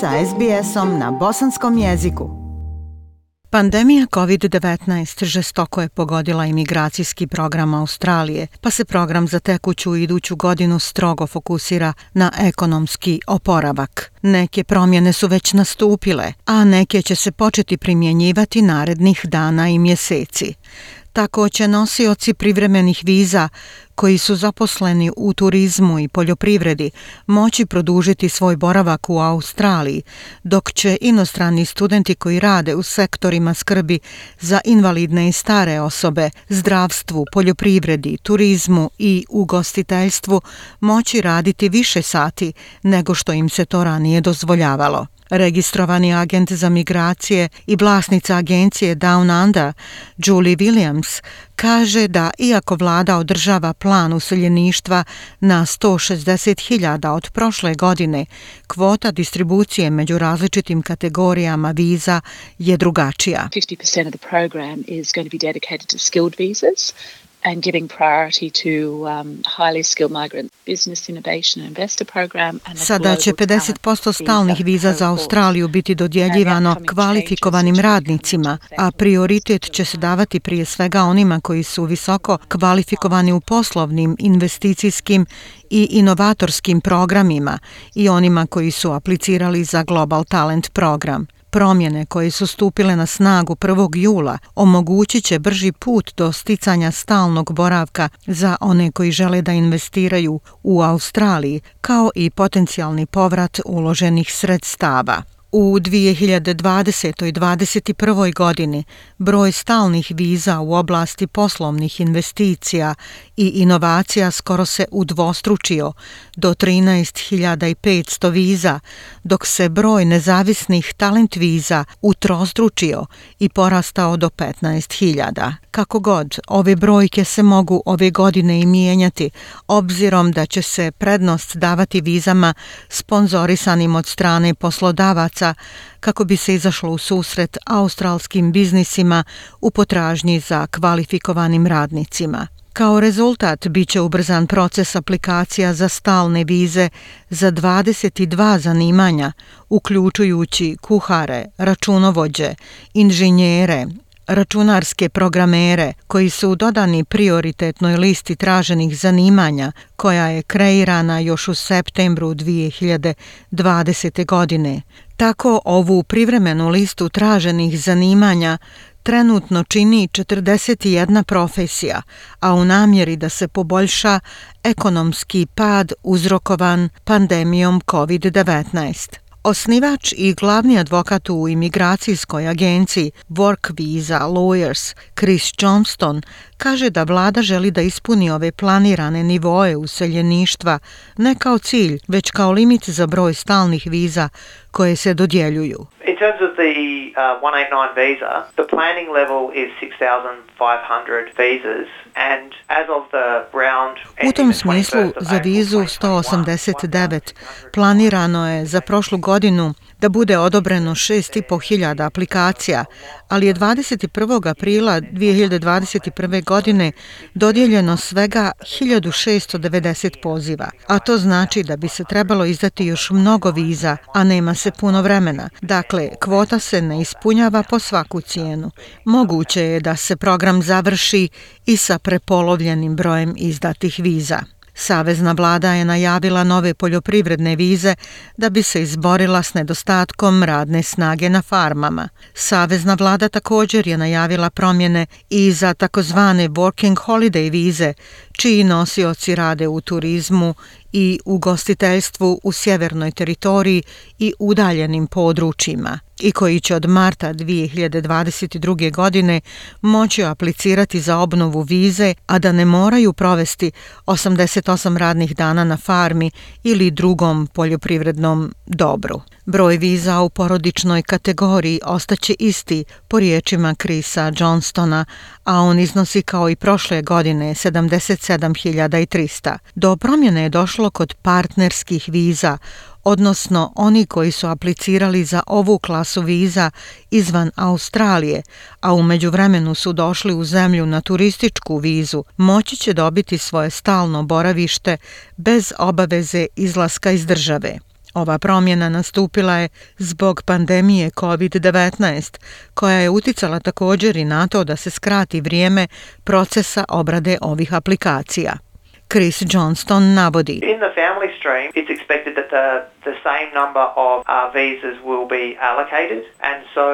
sa SBS-om na bosanskom jeziku. Pandemija COVID-19 žestoko je pogodila imigracijski program Australije, pa se program za tekuću i iduću godinu strogo fokusira na ekonomski oporavak. Neke promjene su već nastupile, a neke će se početi primjenjivati narednih dana i mjeseci. Tako će nosioci privremenih viza koji su zaposleni u turizmu i poljoprivredi moći produžiti svoj boravak u Australiji, dok će inostrani studenti koji rade u sektorima skrbi za invalidne i stare osobe, zdravstvu, poljoprivredi, turizmu i ugostiteljstvu moći raditi više sati nego što im se to ranije dozvoljavalo. Registrovani agent za migracije i vlasnica agencije Down Under, Julie Williams, kaže da iako vlada održava plan useljeništva na 160.000 od prošle godine, kvota distribucije među različitim kategorijama viza je drugačija. 50% of the program is going to be dedicated to skilled visas and giving priority to um, highly skilled migrant business innovation and investor program. And Sada će 50% stalnih viza za Australiju biti dodjeljivano kvalifikovanim radnicima, a prioritet će se davati prije svega onima koji su visoko kvalifikovani u poslovnim, investicijskim i inovatorskim programima i onima koji su aplicirali za Global Talent program. Promjene koje su stupile na snagu 1. jula omogućit će brži put do sticanja stalnog boravka za one koji žele da investiraju u Australiji, kao i potencijalni povrat uloženih sredstava. U 2020. i 2021. godini broj stalnih viza u oblasti poslovnih investicija i inovacija skoro se udvostručio do 13.500 viza, dok se broj nezavisnih talent viza utrostručio i porastao do 15.000. Kako god, ove brojke se mogu ove godine i mijenjati, obzirom da će se prednost davati vizama sponzorisanim od strane poslodavaca kako bi se izašlo u susret australskim biznisima u potražnji za kvalifikovanim radnicima. Kao rezultat bit će ubrzan proces aplikacija za stalne vize za 22 zanimanja, uključujući kuhare, računovođe, inženjere, računarske programere koji su dodani prioritetnoj listi traženih zanimanja koja je kreirana još u septembru 2020. godine. Tako ovu privremenu listu traženih zanimanja trenutno čini 41 profesija, a u namjeri da se poboljša ekonomski pad uzrokovan pandemijom COVID-19. Osnivač i glavni advokat u imigracijskoj agenciji Work Visa Lawyers Chris Johnston kaže da vlada želi da ispuni ove planirane nivoe useljeništva ne kao cilj, već kao limit za broj stalnih viza koje se dodjeljuju. In terms of the uh, 189 visa, the planning level is 6500 visas U tom smislu za vizu 189 planirano je za prošlu godinu da bude odobreno 6.500 aplikacija, ali je 21. aprila 2021. godine dodijeljeno svega 1690 poziva, a to znači da bi se trebalo izdati još mnogo viza, a nema se puno vremena. Dakle, kvota se ne ispunjava po svaku cijenu. Moguće je da se program završi i sa prepolovljenim brojem izdatih viza. Savezna vlada je najavila nove poljoprivredne vize da bi se izborila s nedostatkom radne snage na farmama. Savezna vlada također je najavila promjene i za takozvane working holiday vize, čiji nosioci rade u turizmu i u gostiteljstvu u sjevernoj teritoriji i udaljenim područjima i koji će od marta 2022. godine moći aplicirati za obnovu vize, a da ne moraju provesti 88 radnih dana na farmi ili drugom poljoprivrednom dobru. Broj viza u porodičnoj kategoriji ostaće isti po riječima Krisa Johnstona, a on iznosi kao i prošle godine 77.300. Do promjene je došlo kod partnerskih viza, odnosno oni koji su aplicirali za ovu klasu viza izvan Australije, a u međuvremenu su došli u zemlju na turističku vizu, moći će dobiti svoje stalno boravište bez obaveze izlaska iz države. Ova promjena nastupila je zbog pandemije COVID-19, koja je uticala također i na to da se skrati vrijeme procesa obrade ovih aplikacija. Chris Johnston navodi. In the family stream, it's expected that the, the same number of uh, visas will be allocated and so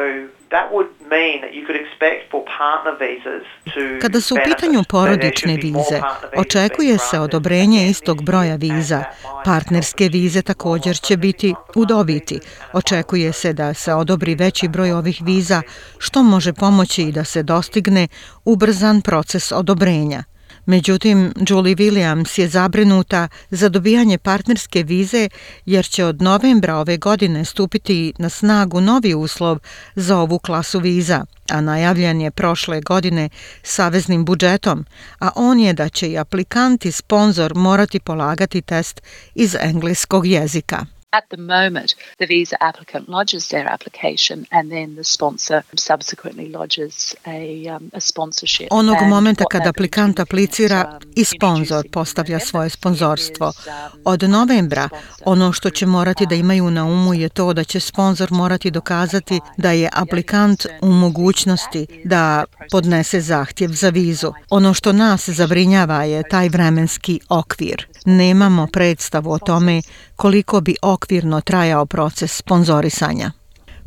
that would mean that you could expect for partner visas to Kada su u pitanju porodične vize, očekuje se odobrenje istog broja viza. Partnerske vize također će biti u dobiti. Očekuje se da se odobri veći broj ovih viza, što može pomoći i da se dostigne ubrzan proces odobrenja. Međutim, Julie Williams je zabrinuta za dobijanje partnerske vize jer će od novembra ove godine stupiti na snagu novi uslov za ovu klasu viza, a najavljen je prošle godine saveznim budžetom, a on je da će i aplikant i sponsor morati polagati test iz engleskog jezika. At the moment, the visa applicant lodges their application and then the sponsor subsequently lodges a, um, a sponsorship. Onog momenta kad aplikant aplicira um, i sponsor postavlja svoje sponzorstvo. Um, Od novembra ono što će morati da imaju na umu je to da će sponsor morati dokazati da je aplikant u mogućnosti da podnese zahtjev za vizu. Ono što nas zabrinjava je taj vremenski okvir. Nemamo predstavu o tome koliko bi okvirno trajao proces sponzorisanja.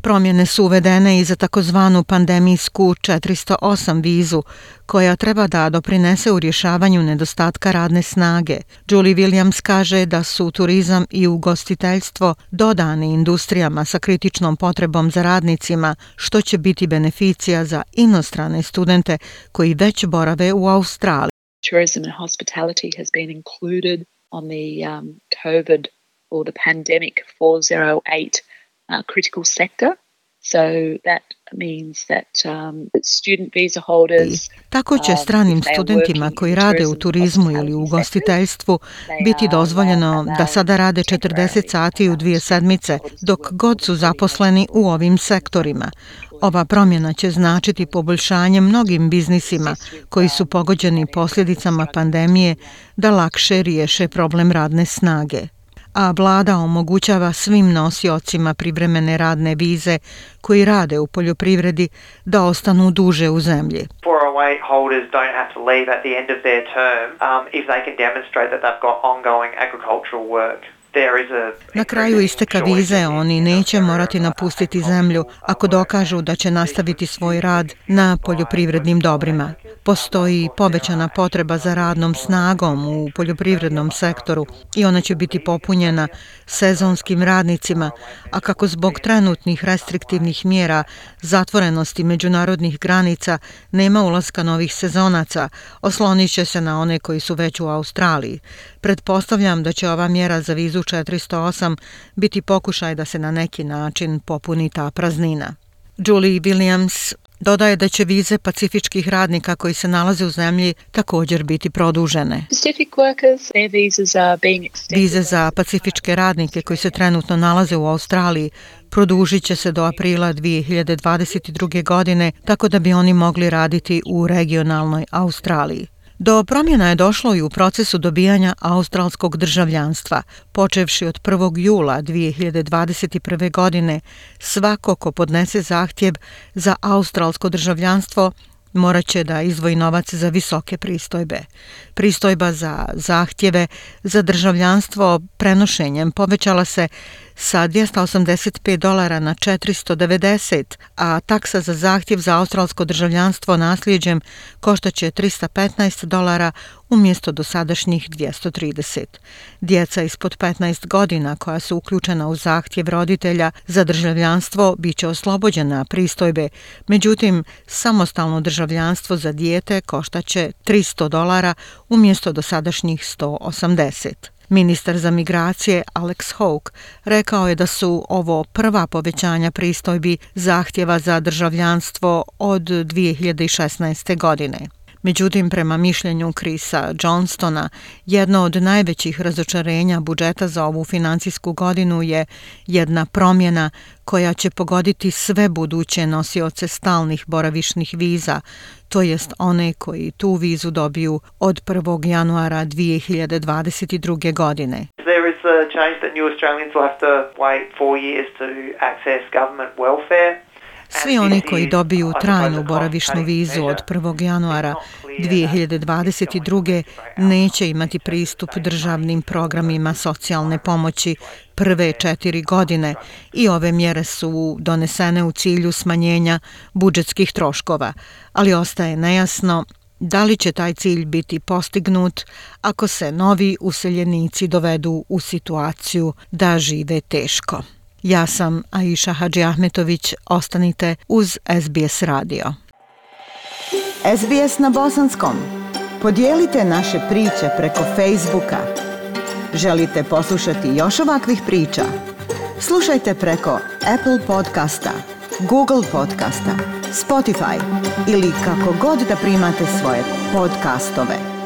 Promjene su uvedene i za takozvanu pandemijsku 408 vizu, koja treba da doprinese u rješavanju nedostatka radne snage. Julie Williams kaže da su turizam i ugostiteljstvo dodani industrijama sa kritičnom potrebom za radnicima, što će biti beneficija za inostrane studente koji već borave u Australiji. Tourism and hospitality has been included on the um, COVID or the pandemic 408 uh, critical sector. So that means that um, student visa holders Tako će um, stranim studentima koji rade u turizmu ili u they biti dozvoljeno da sada rade allowed 40 sati u dvije sedmice dok god su zaposleni u ovim sektorima. Ova promjena će značiti poboljšanje mnogim biznisima koji su pogođeni posljedicama pandemije da lakše riješe problem radne snage a vlada omogućava svim nosiocima privremene radne vize koji rade u poljoprivredi da ostanu duže u zemlji. 408 holders don't have to leave at the end of their term um, if they can demonstrate that they've got ongoing agricultural work. Na kraju isteka vize oni neće morati napustiti zemlju ako dokažu da će nastaviti svoj rad na poljoprivrednim dobrima. Postoji povećana potreba za radnom snagom u poljoprivrednom sektoru i ona će biti popunjena sezonskim radnicima, a kako zbog trenutnih restriktivnih mjera zatvorenosti međunarodnih granica nema ulaska novih sezonaca, oslonit će se na one koji su već u Australiji. Pretpostavljam da će ova mjera za vizu 408 biti pokušaj da se na neki način popuni ta praznina. Julie Williams dodaje da će vize pacifičkih radnika koji se nalaze u zemlji također biti produžene. Vize za pacifičke radnike koji se trenutno nalaze u Australiji produžit će se do aprila 2022. godine tako da bi oni mogli raditi u regionalnoj Australiji. Do promjena je došlo i u procesu dobijanja australskog državljanstva. Počevši od 1. jula 2021. godine, svako ko podnese zahtjev za australsko državljanstvo morat će da izvoji novac za visoke pristojbe. Pristojba za zahtjeve za državljanstvo prenošenjem povećala se sa 285 dolara na 490, a taksa za zahtjev za australsko državljanstvo nasljeđem koštaće 315 dolara umjesto dosadašnjih 230. Djeca ispod 15 godina koja su uključena u zahtjev roditelja za državljanstvo bit će oslobođena pristojbe, međutim, samostalno državljanstvo za dijete koštaće 300 dolara umjesto dosadašnjih 180. Ministar za migracije Alex Hawke rekao je da su ovo prva povećanja pristojbi zahtjeva za državljanstvo od 2016. godine. Međutim, prema mišljenju Krisa Johnstona, jedno od najvećih razočarenja budžeta za ovu financijsku godinu je jedna promjena koja će pogoditi sve buduće nosioce stalnih boravišnih viza, to jest one koji tu vizu dobiju od 1. januara 2022. godine. There is a change that new Australians will have to wait four years to access government welfare. Svi oni koji dobiju trajnu boravišnu vizu od 1. januara 2022. neće imati pristup državnim programima socijalne pomoći prve četiri godine i ove mjere su donesene u cilju smanjenja budžetskih troškova, ali ostaje nejasno da li će taj cilj biti postignut ako se novi useljenici dovedu u situaciju da žive teško. Ja sam Aisha Hadži Ahmetović, ostanite uz SBS radio. SBS na bosanskom. Podijelite naše priče preko Facebooka. Želite poslušati još ovakvih priča? Slušajte preko Apple podcasta, Google podcasta, Spotify ili kako god da primate svoje podcastove.